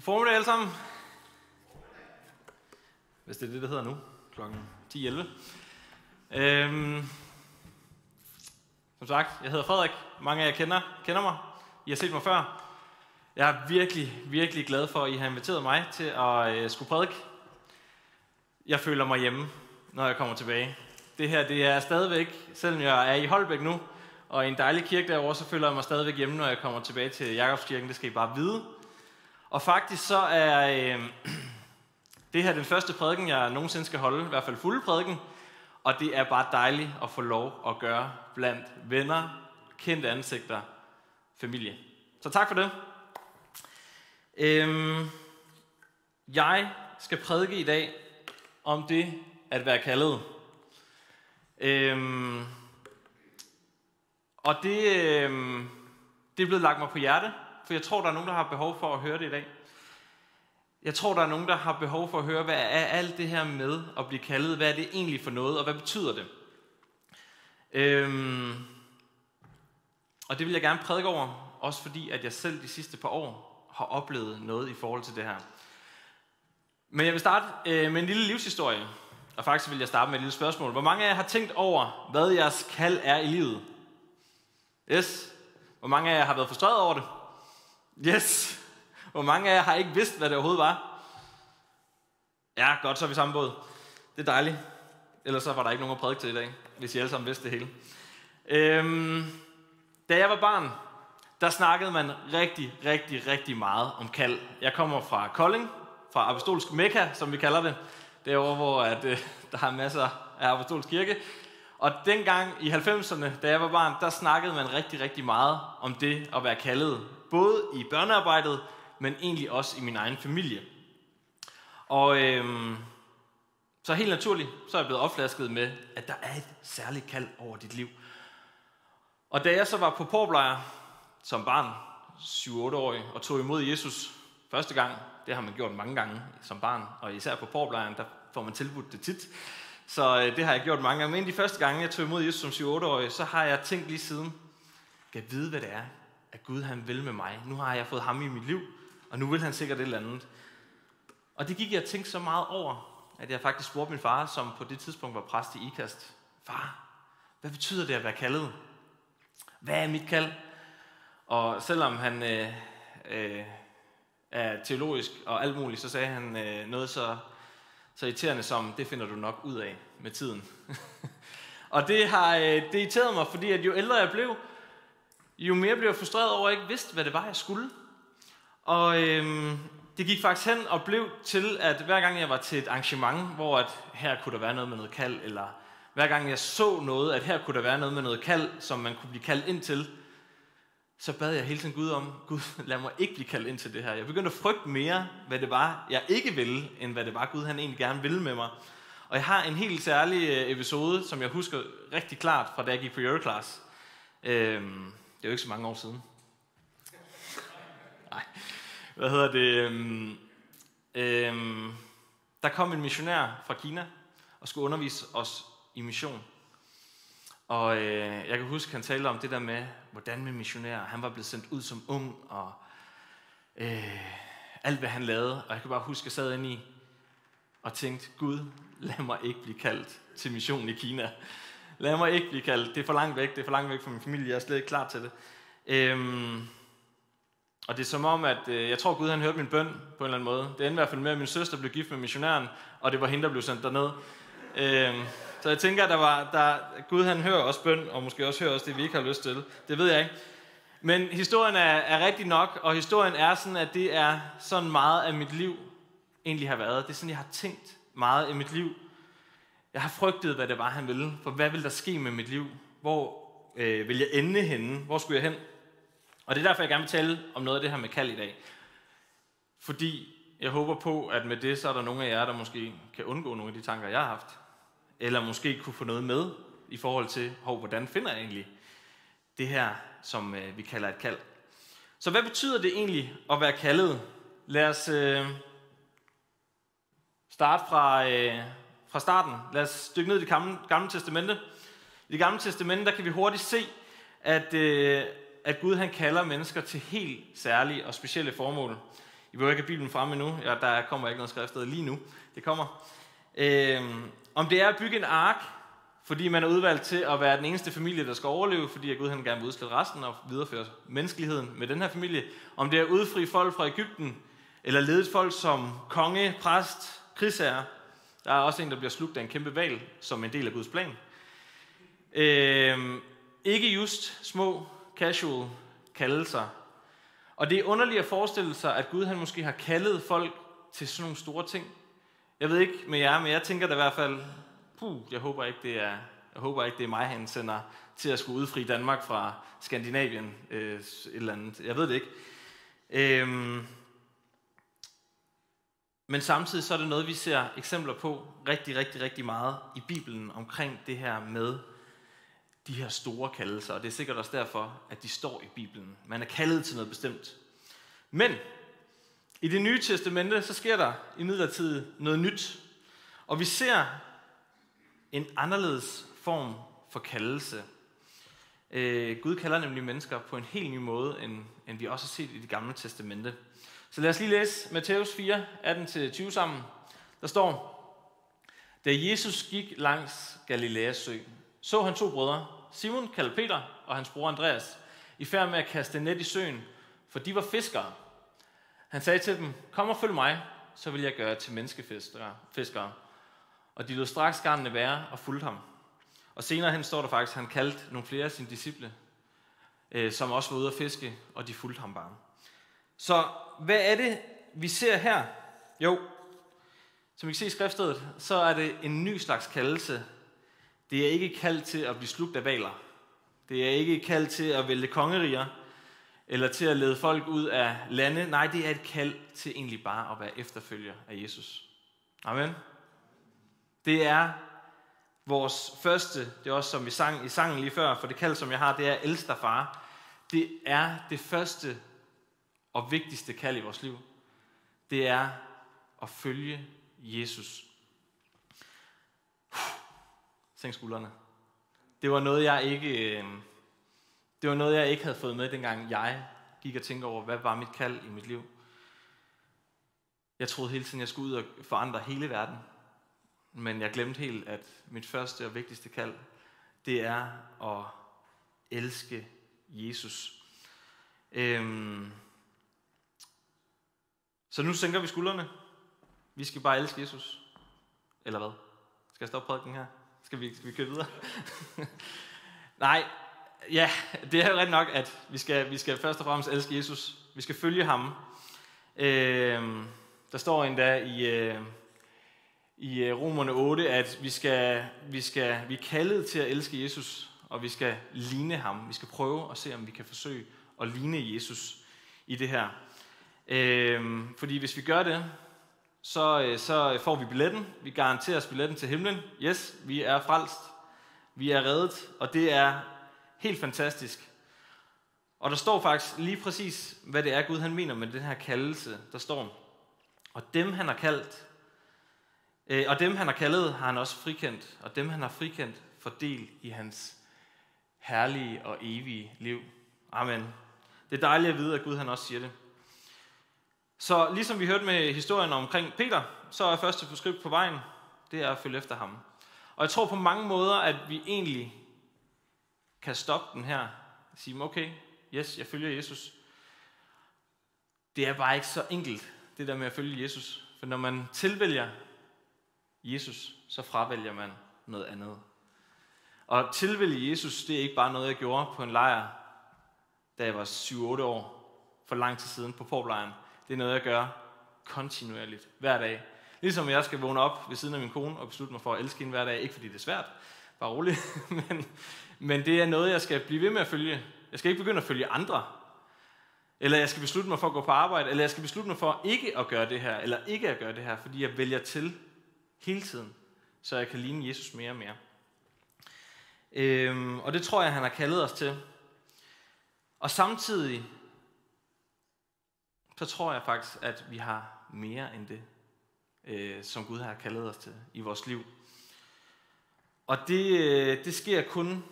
God formiddag alle sammen. Hvis det er det, det hedder nu, kl. 10.11. Øhm, som sagt, jeg hedder Frederik. Mange af jer kender, kender mig. I har set mig før. Jeg er virkelig, virkelig glad for, at I har inviteret mig til at øh, skulle prædike. Jeg føler mig hjemme, når jeg kommer tilbage. Det her, det er stadigvæk, selvom jeg er i Holbæk nu, og i en dejlig kirke derovre, så føler jeg mig stadigvæk hjemme, når jeg kommer tilbage til Jakobskirken. Det skal I bare vide. Og faktisk så er øh, det her den første prædiken, jeg nogensinde skal holde, i hvert fald fuld prædiken. Og det er bare dejligt at få lov at gøre blandt venner, kendte ansigter, familie. Så tak for det. Øhm, jeg skal prædike i dag om det at være kaldet. Øhm, og det, øhm, det er blevet lagt mig på hjerte, for jeg tror, der er nogen, der har behov for at høre det i dag. Jeg tror, der er nogen, der har behov for at høre, hvad er alt det her med at blive kaldet? Hvad er det egentlig for noget, og hvad betyder det? Øhm, og det vil jeg gerne prædike over, også fordi, at jeg selv de sidste par år har oplevet noget i forhold til det her. Men jeg vil starte øh, med en lille livshistorie, og faktisk vil jeg starte med et lille spørgsmål. Hvor mange af jer har tænkt over, hvad jeres kald er i livet? Yes. Hvor mange af jer har været frustreret over det? Yes. Hvor mange af jer har ikke vidst, hvad det overhovedet var? Ja, godt, så er vi samme båd. Det er dejligt. Ellers så var der ikke nogen at prædike til i dag, hvis I alle sammen vidste det hele. Øhm, da jeg var barn, der snakkede man rigtig, rigtig, rigtig meget om kald. Jeg kommer fra Kolding, fra Apostolsk Mekka, som vi kalder det. Derovre, hvor at, øh, der er masser af Apostolsk Kirke. Og dengang i 90'erne, da jeg var barn, der snakkede man rigtig, rigtig meget om det at være kaldet. Både i børnearbejdet, men egentlig også i min egen familie. Og øhm, så helt naturligt, så er jeg blevet opflasket med, at der er et særligt kald over dit liv. Og da jeg så var på porplejr som barn, 7-8-årig, og tog imod Jesus første gang, det har man gjort mange gange som barn, og især på porplejren, der får man tilbudt det tit. Så øh, det har jeg gjort mange gange. Men de første gange, jeg tog imod Jesus som 7-8-årig, så har jeg tænkt lige siden, kan jeg vide, hvad det er, at Gud han vil med mig. Nu har jeg fået ham i mit liv, og nu vil han sikkert et eller andet. Og det gik jeg at så meget over, at jeg faktisk spurgte min far, som på det tidspunkt var præst i IKAST. Far, hvad betyder det at være kaldet? Hvad er mit kald? Og selvom han øh, øh, er teologisk og alt muligt, så sagde han øh, noget så, så irriterende som, det finder du nok ud af med tiden. og det har øh, det irriteret mig, fordi at jo ældre jeg blev, jo mere blev jeg frustreret over, at jeg ikke vidste, hvad det var, jeg skulle. Og øhm, det gik faktisk hen og blev til, at hver gang jeg var til et arrangement, hvor at her kunne der være noget med noget kald, eller hver gang jeg så noget, at her kunne der være noget med noget kald, som man kunne blive kaldt ind til, så bad jeg hele tiden Gud om, Gud, lad mig ikke blive kaldt ind til det her. Jeg begyndte at frygte mere, hvad det var, jeg ikke ville, end hvad det var, Gud han egentlig gerne ville med mig. Og jeg har en helt særlig øh, episode, som jeg husker rigtig klart fra da jeg gik på Euroclass. Øhm, det er jo ikke så mange år siden. Nej. Hvad hedder det? Øhm, øhm, der kom en missionær fra Kina og skulle undervise os i mission. Og øh, jeg kan huske, han talte om det der med, hvordan med missionær. Han var blevet sendt ud som ung, og øh, alt hvad han lavede. Og jeg kan bare huske, at jeg sad inde i og tænkte, Gud, lad mig ikke blive kaldt til mission i Kina. Lad mig ikke blive kaldt. Det er for langt væk, det er for langt væk fra min familie, jeg er slet ikke klar til det. Øhm, og det er som om, at øh, jeg tror, Gud han hørte min bøn på en eller anden måde. Det endte i hvert fald med, at min søster blev gift med missionæren, og det var hende, der blev sendt derned. Øhm, så jeg tænker, at der var, der, Gud han hører også bøn, og måske også hører også det, vi ikke har lyst til. Det ved jeg ikke. Men historien er, er rigtig nok, og historien er sådan, at det er sådan meget af mit liv egentlig har været. Det er sådan, jeg har tænkt meget i mit liv. Jeg har frygtet, hvad det var, han ville. For hvad vil der ske med mit liv? Hvor øh, vil jeg ende henne? Hvor skulle jeg hen? Og det er derfor, jeg gerne vil tale om noget af det her med kald i dag. Fordi jeg håber på, at med det, så er der nogle af jer, der måske kan undgå nogle af de tanker, jeg har haft. Eller måske kunne få noget med i forhold til, hov, hvordan finder jeg egentlig det her, som øh, vi kalder et kald. Så hvad betyder det egentlig at være kaldet? Lad os øh, starte fra, øh, fra starten. Lad os dykke ned i det gamle, gamle testamente. I det gamle testamente, der kan vi hurtigt se, at, øh, at Gud han kalder mennesker til helt særlige og specielle formål. I behøver ikke have Bibelen fremme endnu. Ja, der kommer ikke noget skriftsted lige nu. Det kommer. Øh, om det er at bygge en ark, fordi man er udvalgt til at være den eneste familie, der skal overleve, fordi Gud han gerne vil udslette resten og videreføre menneskeligheden med den her familie. Om det er at udfri folk fra Ægypten, eller ledet folk som konge, præst, krigsherre. Der er også en, der bliver slugt af en kæmpe val, som en del af Guds plan. Øh, ikke just små, casual kaldelser. Og det er underligt at forestille sig, at Gud han måske har kaldet folk til sådan nogle store ting. Jeg ved ikke med jer, men jeg tænker da i hvert fald, puh, jeg håber ikke, det er, jeg håber ikke, det er mig, han sender til at skulle udfri Danmark fra Skandinavien. Øh, et eller andet. Jeg ved det ikke. Øhm, men samtidig så er det noget, vi ser eksempler på rigtig, rigtig, rigtig meget i Bibelen omkring det her med de her store kaldelser. Og det er sikkert også derfor, at de står i Bibelen. Man er kaldet til noget bestemt. Men i det nye testamente, så sker der i midlertid noget nyt. Og vi ser en anderledes form for kaldelse. Øh, Gud kalder nemlig mennesker på en helt ny måde, end, end vi også har set i det gamle testamente. Så lad os lige læse Matthæus 4, 18-20 sammen. Der står, Da Jesus gik langs Galileas sø, så han to brødre, Simon kaldet Peter og hans bror Andreas, i færd med at kaste net i søen, for de var fiskere. Han sagde til dem, kom og følg mig, så vil jeg gøre til menneskefiskere. Og de lod straks garnene være og fulgte ham. Og senere hen står der faktisk, at han kaldte nogle flere af sine disciple, øh, som også var ude at fiske, og de fulgte ham bare. Så hvad er det, vi ser her? Jo, som vi kan se i skriftstedet, så er det en ny slags kaldelse. Det er ikke kaldt til at blive slugt af valer. Det er ikke kaldt til at vælge kongeriger, eller til at lede folk ud af lande. Nej, det er et kald til egentlig bare at være efterfølger af Jesus. Amen. Det er vores første, det er også som vi sang i sangen lige før, for det kald, som jeg har, det er ældste far. Det er det første og vigtigste kald i vores liv. Det er at følge Jesus. Sænk skuldrene. Det var noget, jeg ikke, øh, det var noget, jeg ikke havde fået med, dengang jeg gik og tænkte over, hvad var mit kald i mit liv. Jeg troede hele tiden, jeg skulle ud og forandre hele verden. Men jeg glemte helt, at mit første og vigtigste kald, det er at elske Jesus. Øhm. Så nu sænker vi skuldrene. Vi skal bare elske Jesus. Eller hvad? Skal jeg stoppe prædiken her? Skal vi, skal vi køre videre? Nej, ja, det er jo ret nok, at vi skal, vi skal først og fremmest elske Jesus. Vi skal følge ham. Øh, Der står endda i, øh, i øh, Romerne 8, at vi, skal, vi, skal, vi er kaldet til at elske Jesus, og vi skal ligne ham. Vi skal prøve at se, om vi kan forsøge at ligne Jesus i det her. Øh, fordi hvis vi gør det, så, øh, så får vi billetten. Vi garanterer os billetten til himlen. Yes, vi er frelst. Vi er reddet, og det er helt fantastisk. Og der står faktisk lige præcis, hvad det er, Gud han mener med den her kaldelse. Der står, og dem han har kaldt, Øh, og dem, han har kaldet, har han også frikendt. Og dem, han har frikendt, får del i hans herlige og evige liv. Amen. Det er dejligt at vide, at Gud han også siger det. Så ligesom vi hørte med historien omkring Peter, så er første forskrift på vejen, det er at følge efter ham. Og jeg tror på mange måder, at vi egentlig kan stoppe den her og sige, okay, yes, jeg følger Jesus. Det er bare ikke så enkelt, det der med at følge Jesus. For når man tilvælger Jesus, så fravælger man noget andet. Og tilvælge Jesus, det er ikke bare noget, jeg gjorde på en lejr, da jeg var 7-8 år, for lang tid siden på Porplejren. Det er noget, jeg gør kontinuerligt, hver dag. Ligesom jeg skal vågne op ved siden af min kone og beslutte mig for at elske hende hver dag. Ikke fordi det er svært, bare roligt. men, men det er noget, jeg skal blive ved med at følge. Jeg skal ikke begynde at følge andre. Eller jeg skal beslutte mig for at gå på arbejde. Eller jeg skal beslutte mig for ikke at gøre det her. Eller ikke at gøre det her, fordi jeg vælger til hele tiden, så jeg kan ligne Jesus mere og mere. Øhm, og det tror jeg, han har kaldet os til. Og samtidig, så tror jeg faktisk, at vi har mere end det, øh, som Gud har kaldet os til i vores liv. Og det, øh, det sker kun,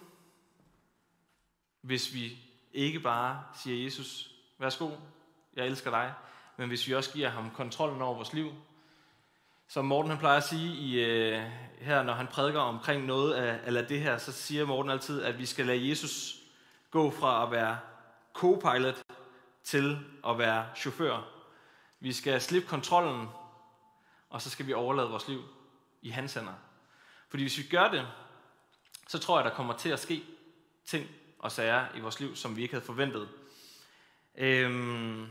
hvis vi ikke bare siger, Jesus, værsgo, jeg elsker dig, men hvis vi også giver ham kontrollen over vores liv. Som Morten han plejer at sige i, øh, her, når han prædiker omkring noget af eller det her, så siger Morten altid, at vi skal lade Jesus gå fra at være co-pilot til at være chauffør. Vi skal slippe kontrollen, og så skal vi overlade vores liv i hans hænder. Fordi hvis vi gør det, så tror jeg, der kommer til at ske ting og sager i vores liv, som vi ikke havde forventet. Øhm,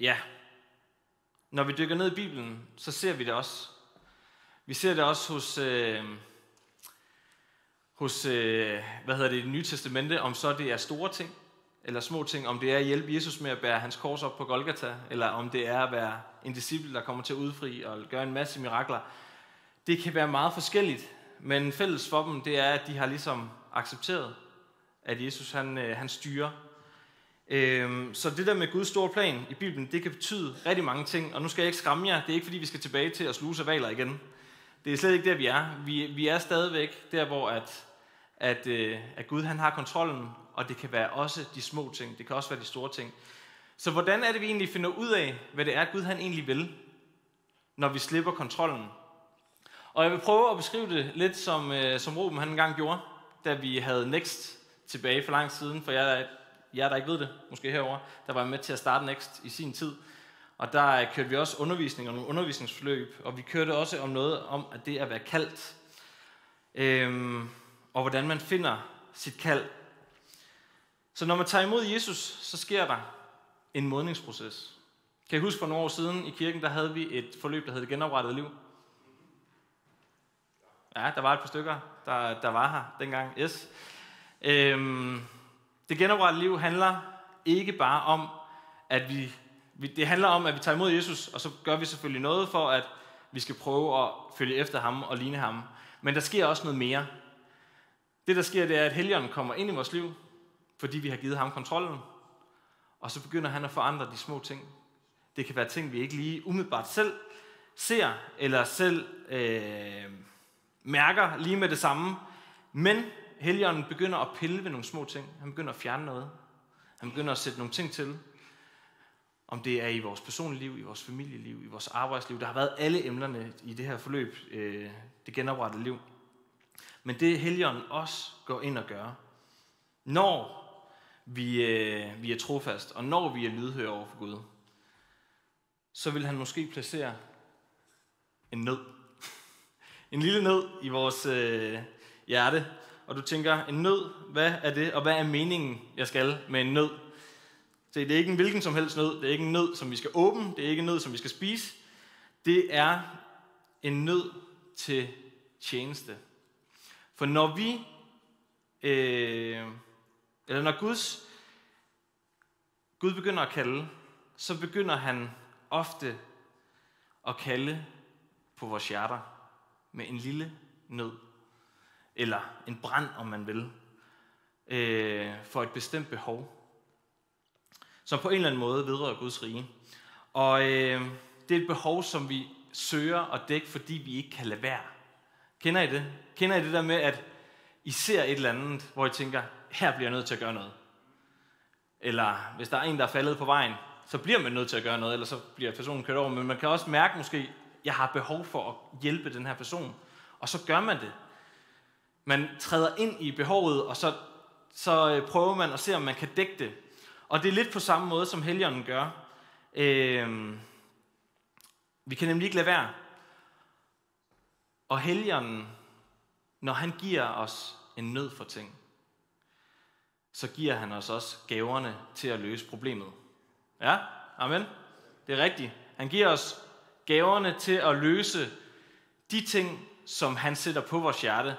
ja, når vi dykker ned i Bibelen, så ser vi det også. Vi ser det også hos, øh, hos øh, hvad hedder det, det nye testamente, om så det er store ting, eller små ting, om det er at hjælpe Jesus med at bære hans kors op på Golgata, eller om det er at være en disciple, der kommer til at udfri og gøre en masse mirakler. Det kan være meget forskelligt, men fælles for dem, det er, at de har ligesom accepteret, at Jesus han, øh, han styrer. Øhm, så det der med Guds store plan i Bibelen, det kan betyde rigtig mange ting. Og nu skal jeg ikke skræmme jer. Det er ikke fordi, vi skal tilbage til at sluse valer igen. Det er slet ikke der, vi er. Vi, vi er stadigvæk der, hvor at, at, øh, at Gud han har kontrollen, og det kan være også de små ting. Det kan også være de store ting. Så hvordan er det, vi egentlig finder ud af, hvad det er, Gud han egentlig vil, når vi slipper kontrollen? Og jeg vil prøve at beskrive det lidt, som, øh, som Ruben han engang gjorde, da vi havde Next tilbage for lang siden, for jeg, jeg der ikke ved det, måske herover, der var med til at starte Next i sin tid. Og der kørte vi også undervisning og nogle undervisningsforløb, og vi kørte også om noget om, at det at være kaldt, øhm, og hvordan man finder sit kald. Så når man tager imod Jesus, så sker der en modningsproces. Kan I huske for nogle år siden i kirken, der havde vi et forløb, der hed Genoprettet Liv. Ja, der var et par stykker, der, der var her dengang. Yes. Øhm, det genoprettede liv handler ikke bare om, at vi, vi, det handler om, at vi tager imod Jesus, og så gør vi selvfølgelig noget for, at vi skal prøve at følge efter ham og ligne ham. Men der sker også noget mere. Det, der sker, det er, at Helligånden kommer ind i vores liv, fordi vi har givet ham kontrollen, og så begynder han at forandre de små ting. Det kan være ting, vi ikke lige umiddelbart selv ser, eller selv øh, mærker lige med det samme. Men Helligånden begynder at pille ved nogle små ting. Han begynder at fjerne noget. Han begynder at sætte nogle ting til. Om det er i vores personlige liv, i vores familieliv, i vores arbejdsliv. Der har været alle emnerne i det her forløb, øh, det genoprettede liv. Men det Helligånden også går ind og gør, når vi, øh, vi er trofast, og når vi er lydhøre over for Gud, så vil han måske placere en nød en lille nød i vores øh, hjerte, og du tænker, en nød, hvad er det, og hvad er meningen, jeg skal med en nød? Så det er ikke en hvilken som helst nød, det er ikke en nød, som vi skal åbne, det er ikke en nød, som vi skal spise. Det er en nød til tjeneste. For når vi, øh, eller når Guds, Gud begynder at kalde, så begynder han ofte at kalde på vores hjerter med en lille nød eller en brand, om man vil, øh, for et bestemt behov, som på en eller anden måde vedrører Guds rige. Og øh, det er et behov, som vi søger at dække, fordi vi ikke kan lade være. Kender I det? Kender I det der med, at I ser et eller andet, hvor I tænker, her bliver jeg nødt til at gøre noget? Eller hvis der er en, der er faldet på vejen, så bliver man nødt til at gøre noget, eller så bliver personen kørt over. Men man kan også mærke måske, jeg har behov for at hjælpe den her person. Og så gør man det. Man træder ind i behovet, og så, så øh, prøver man at se, om man kan dække det. Og det er lidt på samme måde, som Helligånden gør. Øh, vi kan nemlig ikke lade være. Og Helligånden, når han giver os en nød for ting, så giver han os også gaverne til at løse problemet. Ja, amen. Det er rigtigt. Han giver os gaverne til at løse de ting, som han sætter på vores hjerte.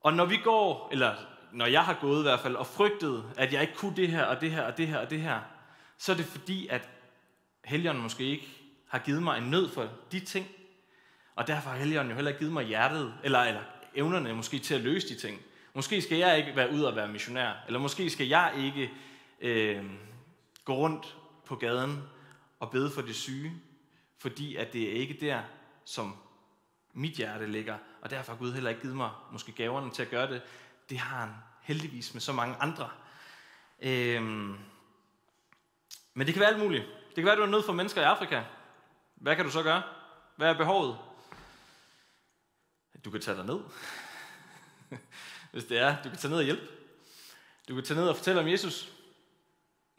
Og når vi går, eller når jeg har gået i hvert fald, og frygtet, at jeg ikke kunne det her, og det her, og det her, og det her, så er det fordi, at Helligånden måske ikke har givet mig en nød for de ting. Og derfor har Helligånden jo heller ikke givet mig hjertet, eller, eller evnerne måske til at løse de ting. Måske skal jeg ikke være ud og være missionær, eller måske skal jeg ikke øh, gå rundt på gaden og bede for de syge, fordi at det er ikke der, som mit hjerte ligger, og derfor har Gud heller ikke givet mig måske gaverne til at gøre det. Det har han heldigvis med så mange andre. Øhm, Men det kan være alt muligt. Det kan være, at du er nødt for mennesker i Afrika. Hvad kan du så gøre? Hvad er behovet? Du kan tage dig ned. Hvis det er, du kan tage ned og hjælpe. Du kan tage ned og fortælle om Jesus.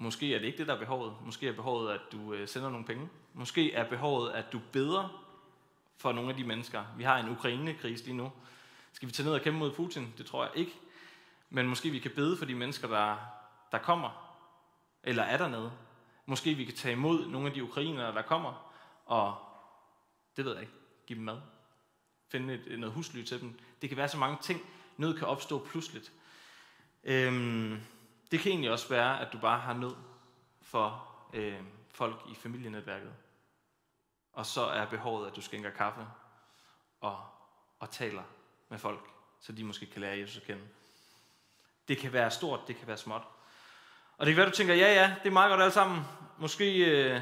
Måske er det ikke det, der er behovet. Måske er behovet, at du øh, sender nogle penge. Måske er behovet, at du beder for nogle af de mennesker. Vi har en Ukraine-krise lige nu. Skal vi tage ned og kæmpe mod Putin? Det tror jeg ikke. Men måske vi kan bede for de mennesker, der, der kommer, eller er dernede. Måske vi kan tage imod nogle af de ukrainere, der kommer, og det ved jeg ikke, give dem mad. Finde et, øh, noget husly til dem. Det kan være så mange ting. Nød kan opstå pludseligt. Øhm, det kan egentlig også være, at du bare har nød for øh, folk i familienetværket. Og så er behovet, at du skænker kaffe og, og taler med folk, så de måske kan lære Jesus at kende. Det kan være stort, det kan være småt. Og det kan være, du tænker, ja ja, det er meget godt alt sammen. Måske, øh,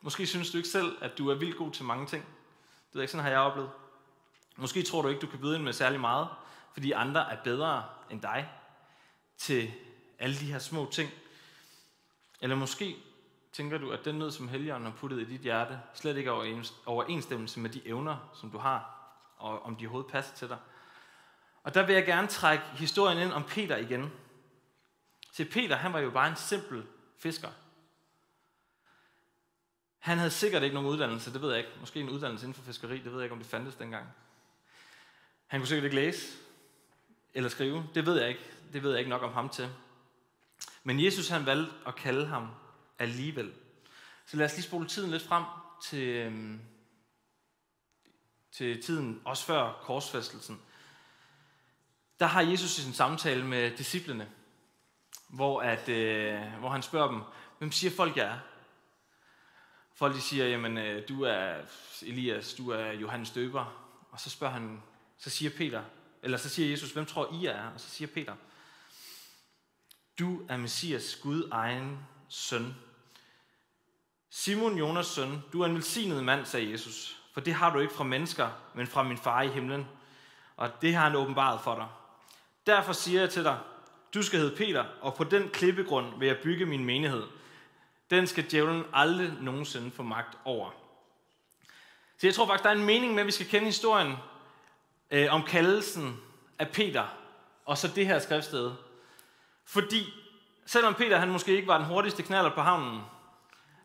måske synes du ikke selv, at du er vildt god til mange ting. Det er ikke, sådan har jeg oplevet. Måske tror du ikke, du kan byde ind med særlig meget, fordi andre er bedre end dig til alle de her små ting. Eller måske tænker du, at den nød, som Helligånden har puttet i dit hjerte, slet ikke er overensstemmelse med de evner, som du har, og om de overhovedet passer til dig. Og der vil jeg gerne trække historien ind om Peter igen. Til Peter, han var jo bare en simpel fisker. Han havde sikkert ikke nogen uddannelse, det ved jeg ikke. Måske en uddannelse inden for fiskeri, det ved jeg ikke, om det fandtes dengang. Han kunne sikkert ikke læse eller skrive, det ved jeg ikke. Det ved jeg ikke nok om ham til. Men Jesus han valgte at kalde ham alligevel. Så lad os lige spole tiden lidt frem til, øhm, til tiden, også før korsfæstelsen. Der har Jesus i sin samtale med disciplene, hvor, at, øh, hvor han spørger dem, hvem siger folk, jeg er? Folk de siger, jamen øh, du er Elias, du er Johannes Døber. Og så spørger han, så siger Peter, eller så siger Jesus, hvem tror I er? Og så siger Peter, du er Messias, Gud egen søn. Simon Jonas søn, du er en velsignet mand, sagde Jesus, for det har du ikke fra mennesker, men fra min far i himlen. Og det har han åbenbaret for dig. Derfor siger jeg til dig, du skal hedde Peter, og på den klippegrund vil jeg bygge min menighed. Den skal djævlen aldrig nogensinde få magt over. Så jeg tror faktisk, der er en mening med, at vi skal kende historien øh, om kaldelsen af Peter, og så det her skriftsted. Fordi selvom Peter han måske ikke var den hurtigste knaller på havnen,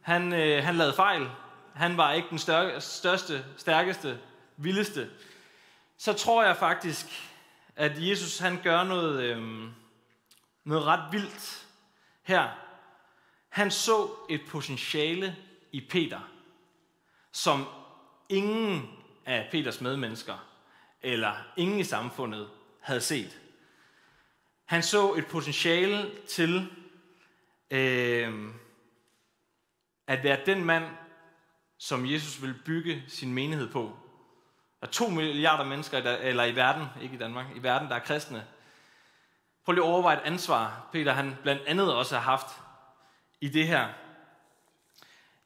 han, øh, han lavede fejl, han var ikke den større, største, stærkeste, vildeste, så tror jeg faktisk, at Jesus han gør noget, øh, noget ret vildt her. Han så et potentiale i Peter, som ingen af Peters medmennesker, eller ingen i samfundet, havde set. Han så et potentiale til øh, at være den mand, som Jesus vil bygge sin menighed på. Der er to milliarder mennesker, der, eller i verden, ikke i Danmark, i verden, der er kristne. Prøv lige at overveje et ansvar, Peter han blandt andet også har haft i det her.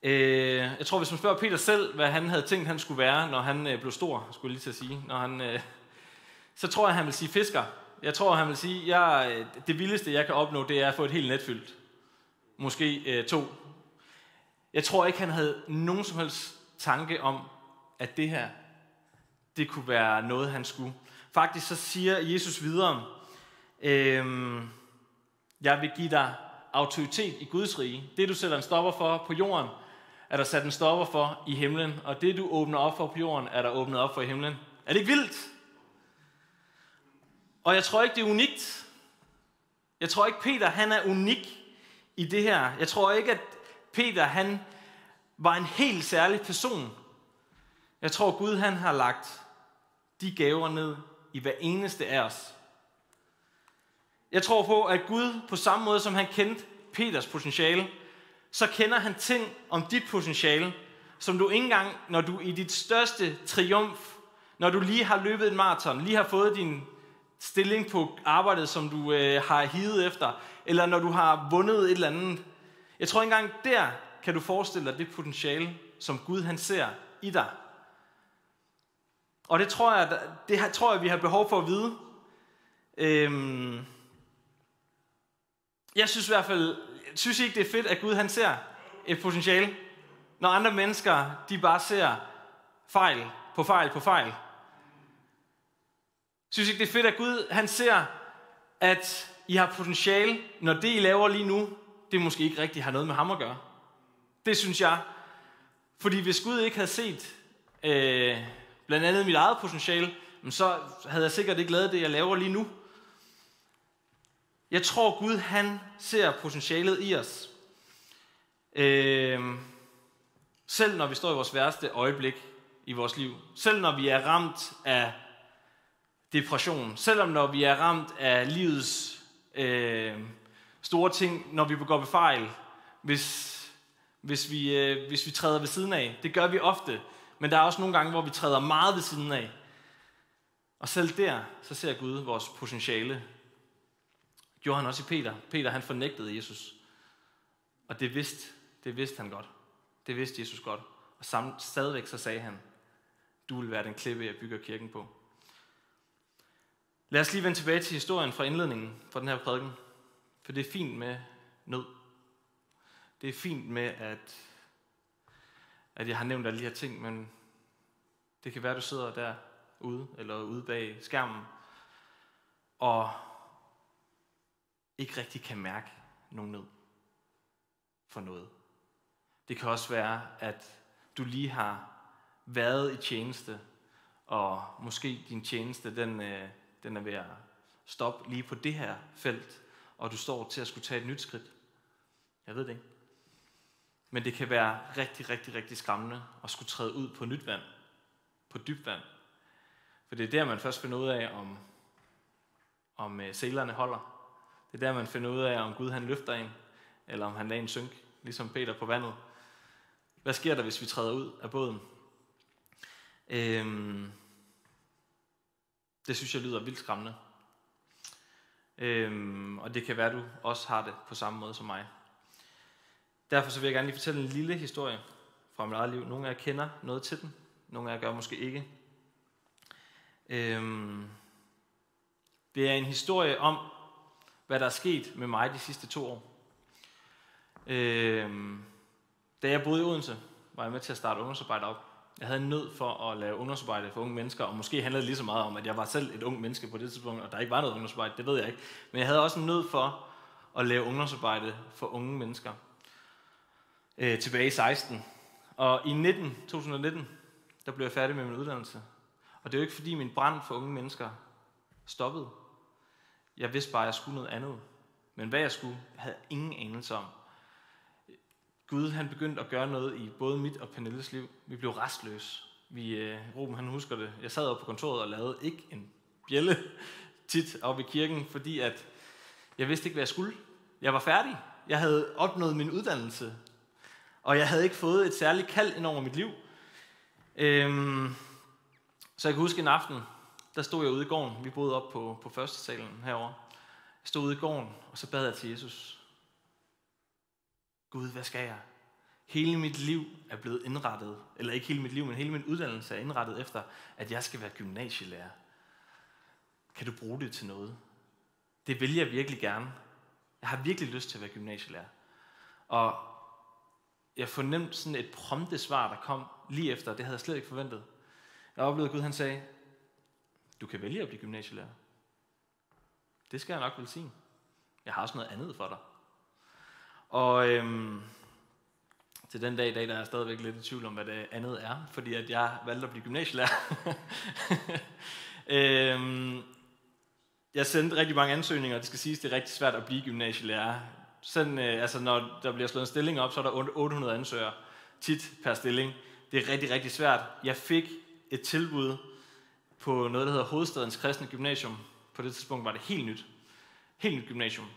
Øh, jeg tror, hvis man spørger Peter selv, hvad han havde tænkt, han skulle være, når han øh, blev stor, skulle jeg lige til at sige, når han, øh, så tror jeg, han vil sige fisker. Jeg tror, han vil sige, jeg, øh, det vildeste, jeg kan opnå, det er at få et helt net fyldt. Måske øh, to. Jeg tror ikke, han havde nogen som helst tanke om, at det her, det kunne være noget, han skulle. Faktisk så siger Jesus videre, øh, jeg vil give dig autoritet i Guds rige. Det, du sætter en stopper for på jorden, er der sat en stopper for i himlen. Og det, du åbner op for på jorden, er der åbnet op for i himlen. Er det ikke vildt? Og jeg tror ikke, det er unikt. Jeg tror ikke, Peter han er unik i det her. Jeg tror ikke, at Peter han var en helt særlig person. Jeg tror, Gud han har lagt de gaver ned i hver eneste af os. Jeg tror på, at Gud på samme måde som han kendte Peters potentiale, så kender han ting om dit potentiale, som du ikke engang, når du i dit største triumf, når du lige har løbet en maraton, lige har fået din stilling på arbejdet, som du øh, har hivet efter, eller når du har vundet et eller andet. Jeg tror ikke engang der kan du forestille dig det potentiale, som Gud han ser i dig. Og det tror jeg, det tror jeg, vi har behov for at vide. Øhm, jeg synes i hvert fald, synes synes ikke, det er fedt, at Gud han ser et potentiale. Når andre mennesker, de bare ser fejl på fejl på fejl. Synes ikke, det er fedt, at Gud han ser, at I har potentiale, når det, I laver lige nu, det måske ikke rigtig har noget med ham at gøre. Det synes jeg. Fordi hvis Gud ikke havde set øh, blandt andet mit eget potentiale, så havde jeg sikkert ikke lavet det, jeg laver lige nu. Jeg tror, Gud han ser potentialet i os. Øh, selv når vi står i vores værste øjeblik i vores liv. Selv når vi er ramt af depression. Selvom når vi er ramt af livets øh, store ting, når vi begår fejl, hvis, hvis, vi, øh, hvis vi træder ved siden af. Det gør vi ofte, men der er også nogle gange, hvor vi træder meget ved siden af. Og selv der, så ser Gud vores potentiale. Gjorde han også i Peter. Peter, han fornægtede Jesus. Og det vidste, det vidste han godt. Det vidste Jesus godt. Og samt, stadigvæk så sagde han, du vil være den klippe, jeg bygger kirken på. Lad os lige vende tilbage til historien fra indledningen for den her prædiken. For det er fint med nød. Det er fint med, at, at jeg har nævnt alle de her ting, men det kan være, at du sidder derude, eller ude bag skærmen, og ikke rigtig kan mærke nogen nød for noget. Det kan også være, at du lige har været i tjeneste, og måske din tjeneste, den, øh, den er ved at stoppe lige på det her felt, og du står til at skulle tage et nyt skridt. Jeg ved det ikke. Men det kan være rigtig, rigtig, rigtig skræmmende at skulle træde ud på nyt vand, på dybt vand. For det er der, man først finder ud af, om, om øh, sælerne holder. Det er der, man finder ud af, om Gud han løfter en, eller om han lader en synk, ligesom Peter på vandet. Hvad sker der, hvis vi træder ud af båden? Øhm, det synes jeg lyder vildt skræmmende. Øhm, og det kan være, at du også har det på samme måde som mig. Derfor så vil jeg gerne lige fortælle en lille historie fra mit eget liv. Nogle af jer kender noget til den, nogle af jer gør måske ikke. Øhm, det er en historie om, hvad der er sket med mig de sidste to år. Øhm, da jeg boede i Odense, var jeg med til at starte ungdomsarbejde op. Jeg havde en nød for at lave ungdomsarbejde for unge mennesker, og måske handlede det lige så meget om, at jeg var selv et ung menneske på det tidspunkt, og der ikke var noget ungdomsarbejde, det ved jeg ikke. Men jeg havde også en nød for at lave ungdomsarbejde for unge mennesker øh, tilbage i 16. Og i 19, 2019, der blev jeg færdig med min uddannelse. Og det er jo ikke fordi min brand for unge mennesker stoppede. Jeg vidste bare, at jeg skulle noget andet. Men hvad jeg skulle, havde ingen anelse om. Gud han begyndte at gøre noget i både mit og Pernilles liv. Vi blev restløse. Vi, øh, Ruben han husker det. Jeg sad oppe på kontoret og lavede ikke en bjælle tit oppe i kirken, fordi at jeg vidste ikke, hvad jeg skulle. Jeg var færdig. Jeg havde opnået min uddannelse. Og jeg havde ikke fået et særligt kald ind over mit liv. Øhm, så jeg kan huske en aften, der stod jeg ude i gården. Vi boede op på, på første salen herovre. Jeg stod ude i gården, og så bad jeg til Jesus. Gud, hvad skal jeg? Hele mit liv er blevet indrettet, eller ikke hele mit liv, men hele min uddannelse er indrettet efter, at jeg skal være gymnasielærer. Kan du bruge det til noget? Det vil jeg virkelig gerne. Jeg har virkelig lyst til at være gymnasielærer. Og jeg fornemte sådan et prompte svar, der kom lige efter. Det havde jeg slet ikke forventet. Jeg oplevede, at Gud han sagde, du kan vælge at blive gymnasielærer. Det skal jeg nok velsigne. Jeg har også noget andet for dig. Og øhm, til den dag i dag, der er jeg stadigvæk lidt i tvivl om, hvad det andet er, fordi at jeg valgte at blive gymnasielærer. øhm, jeg sendte rigtig mange ansøgninger, og det skal siges, det er rigtig svært at blive gymnasielærer. Sådan, øh, altså når der bliver slået en stilling op, så er der 800 ansøgere tit per stilling. Det er rigtig, rigtig svært. Jeg fik et tilbud på noget, der hedder Hovedstadens Kristne Gymnasium. På det tidspunkt var det helt nyt. Helt nyt gymnasium.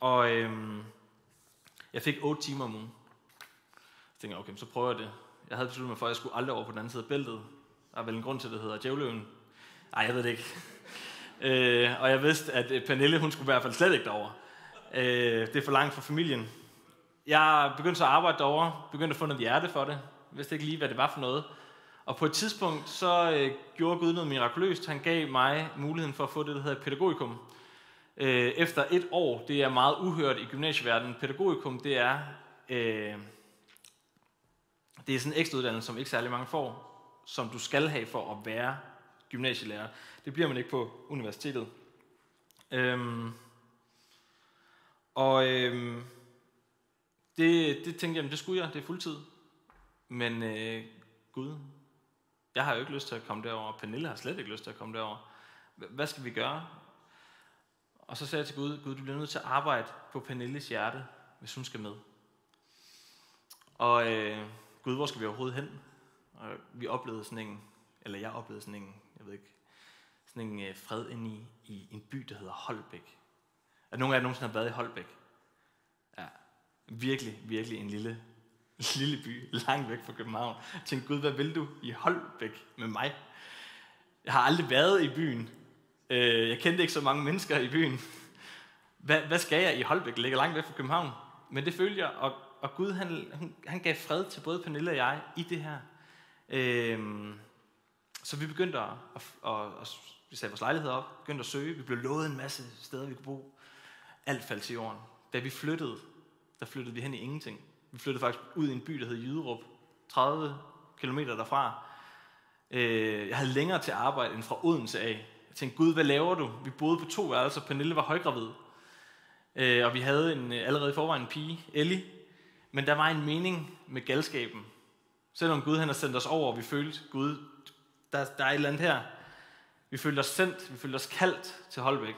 Og øhm, jeg fik 8 timer om ugen. Så tænkte jeg, okay, så prøver jeg det. Jeg havde besluttet mig for, at jeg skulle aldrig over på den anden side af bæltet. Der er vel en grund til, at det hedder djævløven. Nej, jeg ved det ikke. øh, og jeg vidste, at øh, Pernille, hun skulle i hvert fald slet ikke derover. Øh, det er for langt for familien. Jeg begyndte så at arbejde derovre, begyndte at få noget hjerte for det. Jeg vidste ikke lige, hvad det var for noget. Og på et tidspunkt, så øh, gjorde Gud noget mirakuløst. Han gav mig muligheden for at få det, der hedder pædagogikum. Øh, efter et år, det er meget uhørt i gymnasieverdenen. Pædagogikum, det er øh, Det er sådan en ekstra uddannelse, som ikke særlig mange får, som du skal have for at være gymnasielærer. Det bliver man ikke på universitetet. Øhm, og øhm, det, det tænkte jeg, det skulle jeg, det er fuldtid. Men øh, Gud, jeg har jo ikke lyst til at komme derover. Pernille har slet ikke lyst til at komme derover. Hvad skal vi gøre? Og så sagde jeg til Gud, Gud, du bliver nødt til at arbejde på Pernilles hjerte, hvis hun skal med. Og øh, Gud, hvor skal vi overhovedet hen? Og vi oplevede sådan en, eller jeg oplevede sådan en, jeg ved ikke, sådan en øh, fred ind i, i en by, der hedder Holbæk. Er nogen af jer nogensinde har været i Holbæk? Ja, virkelig, virkelig en lille, lille by, langt væk fra København. Jeg tænkte, Gud, hvad vil du i Holbæk med mig? Jeg har aldrig været i byen. Øh, jeg kendte ikke så mange mennesker i byen. Hvad, hvad skal jeg i Holbæk? Ligger langt væk fra København. Men det følte jeg, og, og Gud han, han gav fred til både Pernille og jeg i det her. Øh, så vi begyndte at, at, at, at vi satte vores lejlighed op, begyndte at søge. Vi blev lovet en masse steder, vi kunne bo. Alt faldt til jorden. Da vi flyttede, der flyttede vi hen i ingenting. Vi flyttede faktisk ud i en by, der hed Jyderup, 30 km derfra. Øh, jeg havde længere til arbejde end fra Odense af. Jeg tænkte, Gud, hvad laver du? Vi boede på to værelser. Pernille var højgravid. Øh, og vi havde en, øh, allerede i forvejen en pige, Ellie. Men der var en mening med galskaben. Selvom Gud han har sendt os over, og vi følte, Gud, der, der er et eller andet her. Vi følte os sendt, vi følte os kaldt til Holbæk.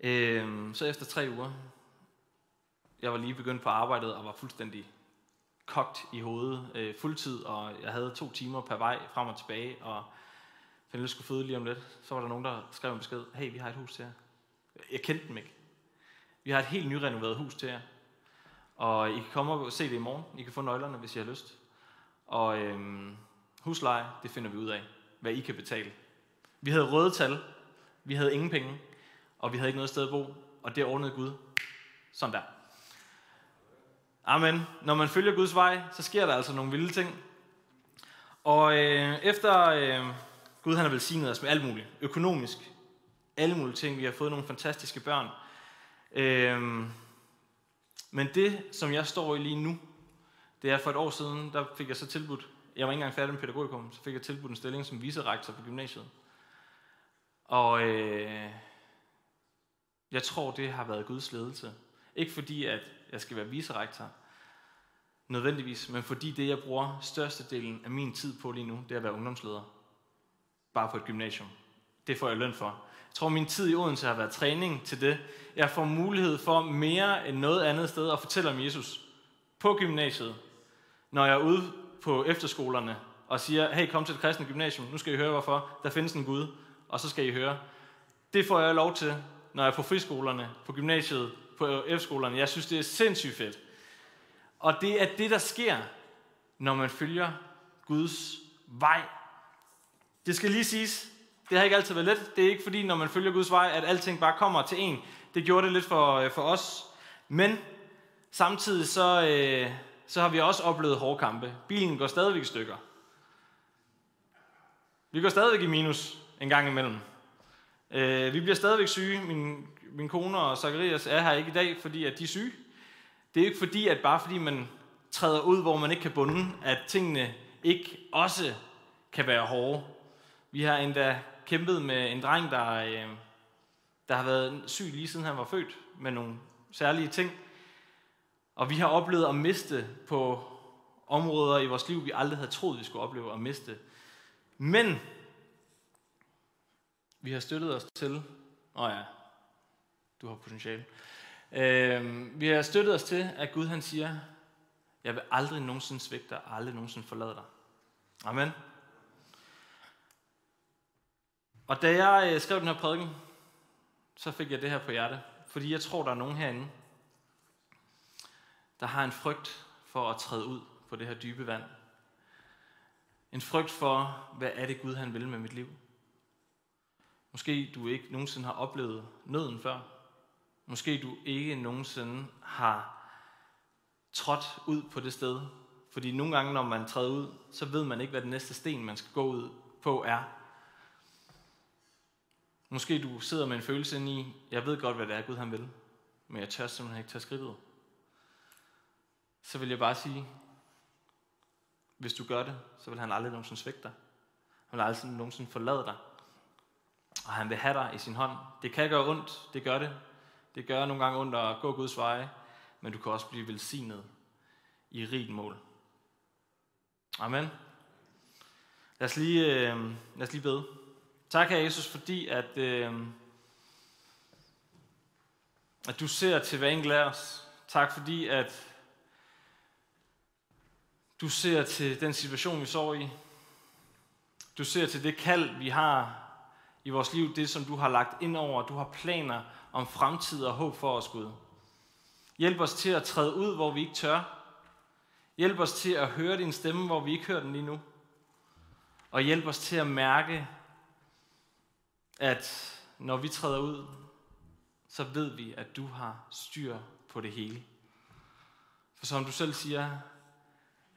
Øh, så efter tre uger, jeg var lige begyndt på arbejdet og var fuldstændig kogt i hovedet, øh, fuldtid, og jeg havde to timer per vej frem og tilbage, og Pernille skulle føde lige om lidt, så var der nogen, der skrev en besked, hey, vi har et hus til jer. Jeg kendte dem ikke. Vi har et helt nyrenoveret hus til jer. Og I kan komme og se det i morgen. I kan få nøglerne, hvis I har lyst. Og øhm, husleje, det finder vi ud af, hvad I kan betale. Vi havde røde tal, vi havde ingen penge, og vi havde ikke noget sted at bo, og det ordnede Gud. Sådan der. Amen. Når man følger Guds vej, så sker der altså nogle vilde ting. Og øh, efter øh, Gud han har velsignet os med alt muligt, økonomisk, alle mulige ting, vi har fået nogle fantastiske børn. Øhm, men det, som jeg står i lige nu, det er for et år siden, der fik jeg så tilbudt, jeg var ikke engang færdig med pædagogikum, så fik jeg tilbudt en stilling som viserektor på gymnasiet. Og øh, jeg tror, det har været Guds ledelse. Ikke fordi, at jeg skal være viserektor, nødvendigvis, men fordi det, jeg bruger størstedelen af min tid på lige nu, det er at være ungdomsleder. Bare på et gymnasium. Det får jeg løn for. Jeg tror, min tid i Odense har været træning til det. Jeg får mulighed for mere end noget andet sted at fortælle om Jesus på gymnasiet, når jeg er ude på efterskolerne og siger, hey, kom til det kristne gymnasium, nu skal I høre hvorfor, der findes en Gud, og så skal I høre. Det får jeg lov til, når jeg er på friskolerne, på gymnasiet, på efterskolerne. Jeg synes, det er sindssygt fedt. Og det er det, der sker, når man følger Guds vej. Det skal lige siges, det har ikke altid været let. Det er ikke fordi, når man følger Guds vej, at alting bare kommer til en. Det gjorde det lidt for, øh, for os. Men samtidig så, øh, så har vi også oplevet hårde kampe. Bilen går stadigvæk i stykker. Vi går stadigvæk i minus en gang imellem. Øh, vi bliver stadigvæk syge. Min, min kone og Zacharias er her ikke i dag, fordi at de er syge. Det er ikke fordi, at bare fordi man træder ud, hvor man ikke kan bunde, at tingene ikke også kan være hårde. Vi har endda kæmpet med en dreng, der, øh, der har været syg lige siden han var født, med nogle særlige ting. Og vi har oplevet at miste på områder i vores liv, vi aldrig havde troet, vi skulle opleve at miste. Men vi har støttet os til, åh oh ja, du har potentiale. Øh, vi har støttet os til, at Gud han siger, jeg vil aldrig nogensinde svigte dig, aldrig nogensinde forlade dig. Amen. Og da jeg øh, skrev den her prædiken, så fik jeg det her på hjerte. Fordi jeg tror, der er nogen herinde, der har en frygt for at træde ud på det her dybe vand. En frygt for, hvad er det Gud han vil med mit liv. Måske du ikke nogensinde har oplevet nøden før. Måske du ikke nogensinde har trådt ud på det sted. Fordi nogle gange, når man træder ud, så ved man ikke, hvad den næste sten, man skal gå ud på, er. Måske du sidder med en følelse ind i, jeg ved godt, hvad det er, Gud han vil, men jeg tør simpelthen ikke tage skridtet. Så vil jeg bare sige, hvis du gør det, så vil han aldrig nogensinde svigte dig. Han vil aldrig nogensinde forlade dig. Og han vil have dig i sin hånd. Det kan gøre ondt, det gør det. Det gør nogle gange ondt at gå Guds veje, men du kan også blive velsignet i rigt mål. Amen. Lad os lige, øh, lad os lige bede. Tak, her Jesus, fordi at, øh, at du ser til hver enkelt af os. Tak fordi, at du ser til den situation, vi står i. Du ser til det kald, vi har i vores liv, det som du har lagt ind over. Du har planer om fremtid og håb for os, Gud. Hjælp os til at træde ud, hvor vi ikke tør. Hjælp os til at høre din stemme, hvor vi ikke hører den lige nu. Og hjælp os til at mærke, at når vi træder ud, så ved vi, at du har styr på det hele. For som du selv siger,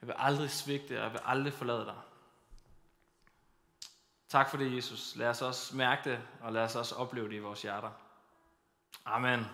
jeg vil aldrig svigte, og jeg vil aldrig forlade dig. Tak for det, Jesus. Lad os også mærke det, og lad os også opleve det i vores hjerter. Amen.